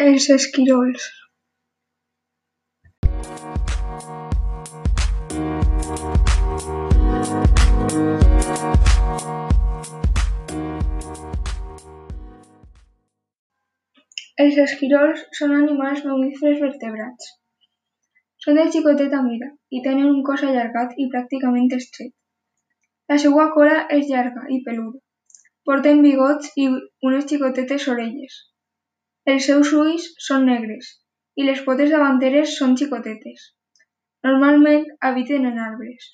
Els esquirols. Els esquirols són animals mamífers vertebrats. Són de xicoteta mida i tenen un cos allargat i pràcticament estret. La seva cola és llarga i peluda. Porten bigots i unes xicotetes orelles. Els seus ulls són negres i les potes davanteres són xicotetes. Normalment habiten en arbres.